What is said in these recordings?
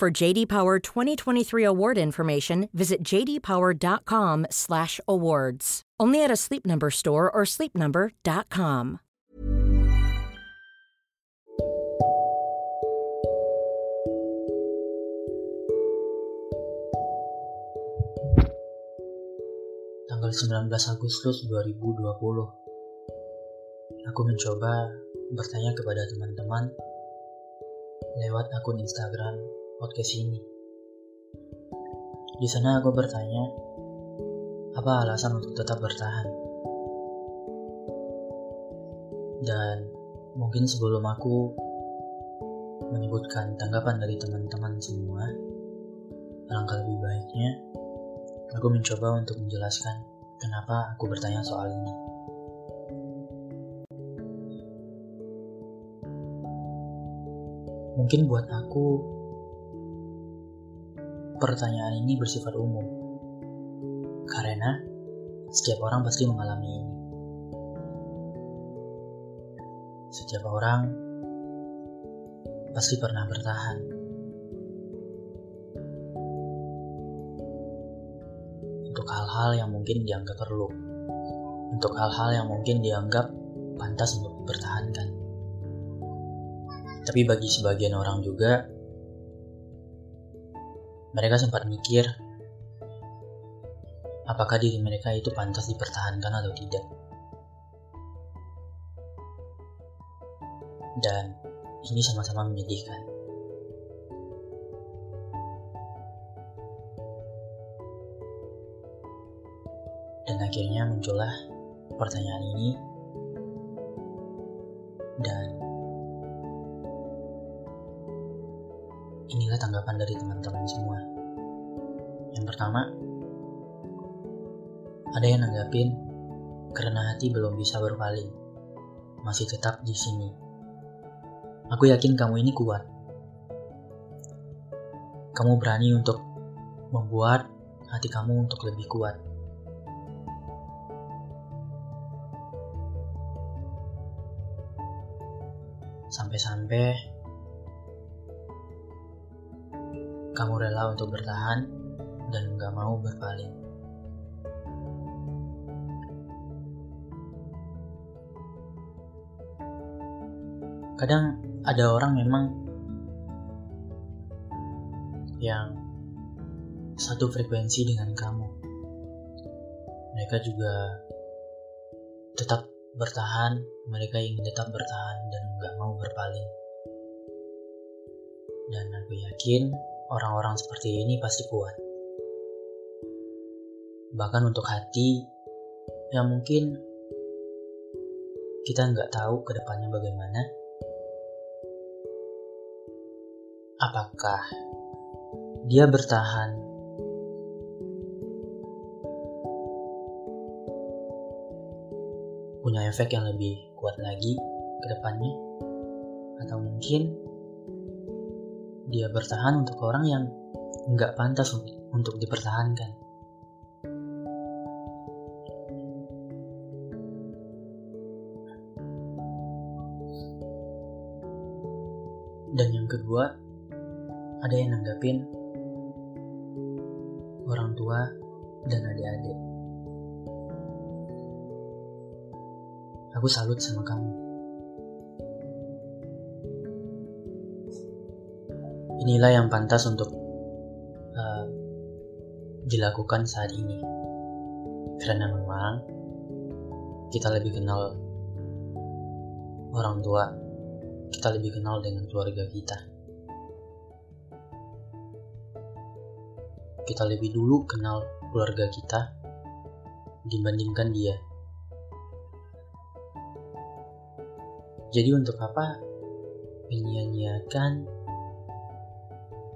For JD Power 2023 award information, visit jdpower.com/awards. Only at a Sleep Number store or sleepnumber.com. Tanggal 19 Agustus 2020 Aku mencoba bertanya kepada teman-teman lewat akun Instagram podcast ini. Di sana aku bertanya, apa alasan untuk tetap bertahan? Dan mungkin sebelum aku menyebutkan tanggapan dari teman-teman semua, alangkah lebih baiknya aku mencoba untuk menjelaskan kenapa aku bertanya soal ini. Mungkin buat aku, pertanyaan ini bersifat umum. Karena setiap orang pasti mengalami ini. Setiap orang pasti pernah bertahan. Untuk hal-hal yang mungkin dianggap perlu. Untuk hal-hal yang mungkin dianggap pantas untuk dipertahankan. Tapi bagi sebagian orang juga, mereka sempat mikir apakah diri mereka itu pantas dipertahankan atau tidak. Dan ini sama-sama menyedihkan. Dan akhirnya muncullah pertanyaan ini dan inilah tanggapan dari teman-teman semua. Pertama, ada yang nanggapin karena hati belum bisa berpaling, masih tetap di sini. Aku yakin kamu ini kuat. Kamu berani untuk membuat hati kamu untuk lebih kuat. Sampai-sampai kamu rela untuk bertahan dan gak mau berpaling. Kadang ada orang memang yang satu frekuensi dengan kamu. Mereka juga tetap bertahan, mereka ingin tetap bertahan dan gak mau berpaling. Dan aku yakin orang-orang seperti ini pasti kuat. Bahkan untuk hati yang mungkin kita nggak tahu ke depannya bagaimana. Apakah dia bertahan punya efek yang lebih kuat lagi ke depannya? Atau mungkin dia bertahan untuk orang yang nggak pantas untuk dipertahankan. Dan yang kedua, ada yang nanggapin orang tua dan adik-adik. Aku salut sama kamu. inilah yang pantas untuk uh, dilakukan saat ini karena memang kita lebih kenal orang tua kita lebih kenal dengan keluarga kita. Kita lebih dulu kenal keluarga kita dibandingkan dia. Jadi untuk apa? Menyia-nyiakan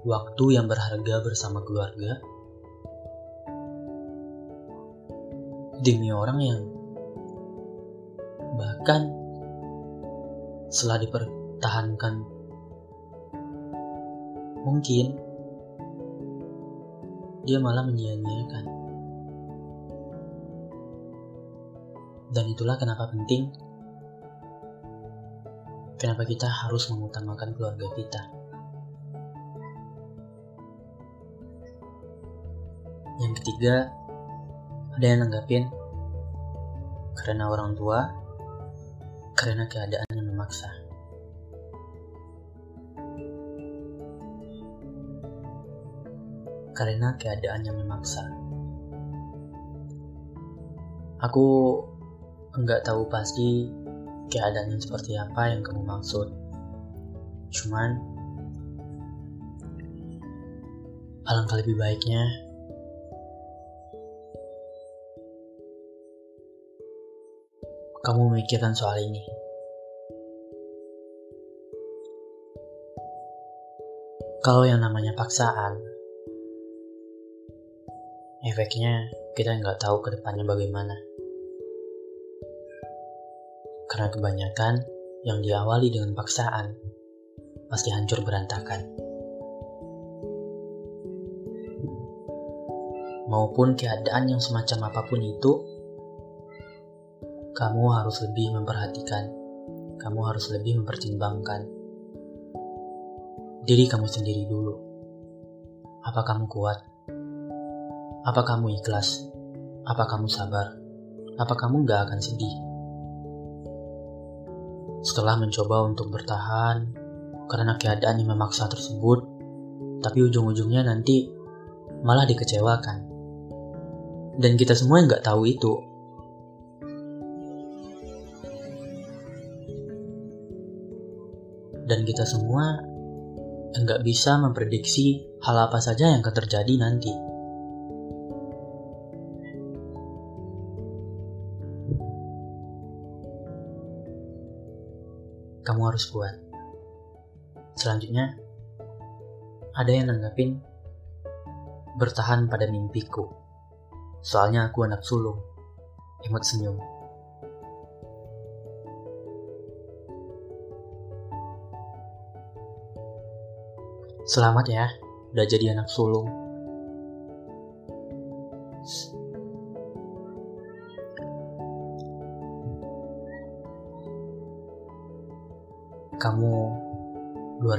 waktu yang berharga bersama keluarga demi orang yang bahkan setelah dipertahankan mungkin dia malah menyia-nyiakan. Dan itulah kenapa penting kenapa kita harus mengutamakan keluarga kita. Yang ketiga ada yang nanggapin karena orang tua, karena keadaan Karena keadaan yang memaksa. Aku enggak tahu pasti keadaan yang seperti apa yang kamu maksud. Cuman, alangkah lebih baiknya kamu memikirkan soal ini. Kalau yang namanya paksaan, efeknya kita nggak tahu ke depannya bagaimana. Karena kebanyakan yang diawali dengan paksaan pasti hancur berantakan. Maupun keadaan yang semacam apa pun itu, kamu harus lebih memperhatikan, kamu harus lebih mempertimbangkan diri kamu sendiri dulu. Apa kamu kuat? Apa kamu ikhlas? Apa kamu sabar? Apa kamu gak akan sedih? Setelah mencoba untuk bertahan karena keadaan yang memaksa tersebut, tapi ujung-ujungnya nanti malah dikecewakan. Dan kita semua yang gak tahu itu, dan kita semua nggak bisa memprediksi hal apa saja yang akan terjadi nanti. Kamu harus kuat. Selanjutnya, ada yang nanggapin bertahan pada mimpiku. Soalnya aku anak sulung. Emot senyum. Selamat ya, udah jadi anak sulung.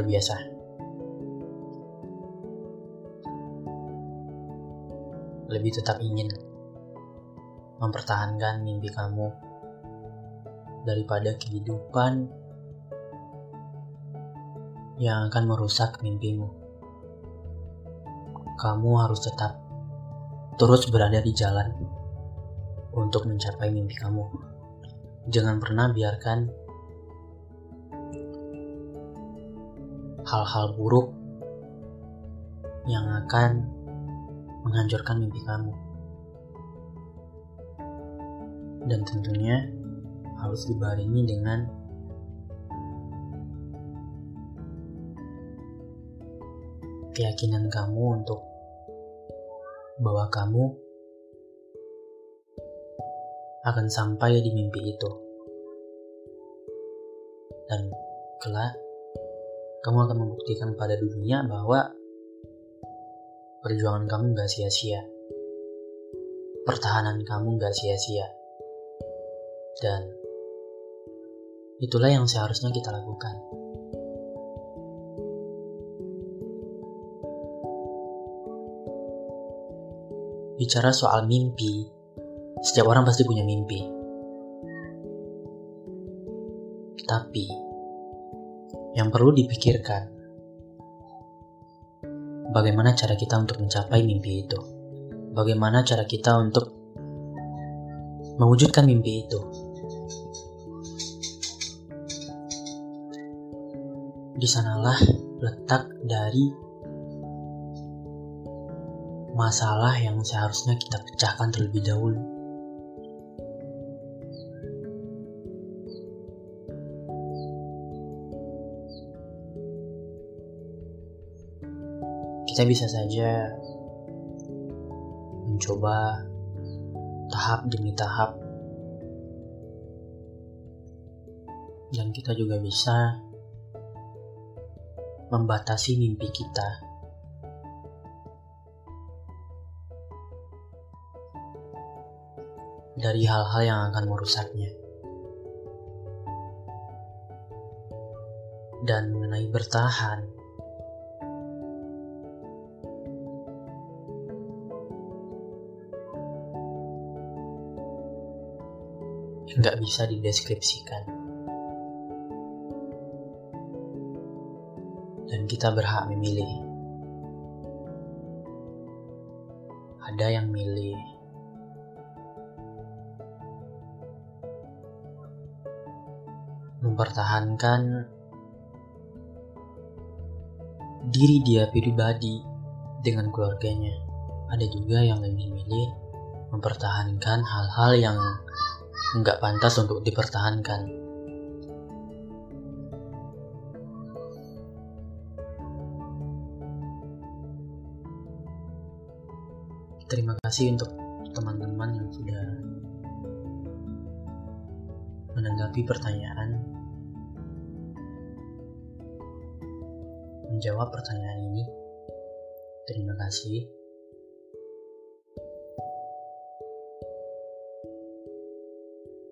Biasa. Lebih tetap ingin mempertahankan mimpi kamu daripada kehidupan yang akan merusak mimpimu. Kamu harus tetap terus berada di jalan untuk mencapai mimpi kamu. Jangan pernah biarkan hal-hal buruk yang akan menghancurkan mimpi kamu. Dan tentunya harus dibarengi dengan keyakinan kamu untuk bahwa kamu akan sampai di mimpi itu. Dan kelak, kamu akan membuktikan pada dunia bahwa perjuangan kamu gak sia-sia. Pertahanan kamu gak sia-sia. Dan itulah yang seharusnya kita lakukan. bicara soal mimpi, setiap orang pasti punya mimpi. Tapi, yang perlu dipikirkan, bagaimana cara kita untuk mencapai mimpi itu? Bagaimana cara kita untuk mewujudkan mimpi itu? Di sanalah letak dari masalah yang seharusnya kita pecahkan terlebih dahulu. Kita bisa saja mencoba tahap demi tahap. Dan kita juga bisa membatasi mimpi kita. Dari hal-hal yang akan merusaknya, dan mengenai bertahan, nggak bisa dideskripsikan. dan kita berhak memilih. Ada yang milih mempertahankan diri dia pribadi dengan keluarganya. Ada juga yang lebih milih mempertahankan hal-hal yang nggak pantas untuk dipertahankan. terima kasih untuk teman-teman yang sudah menanggapi pertanyaan. Menjawab pertanyaan ini. Terima kasih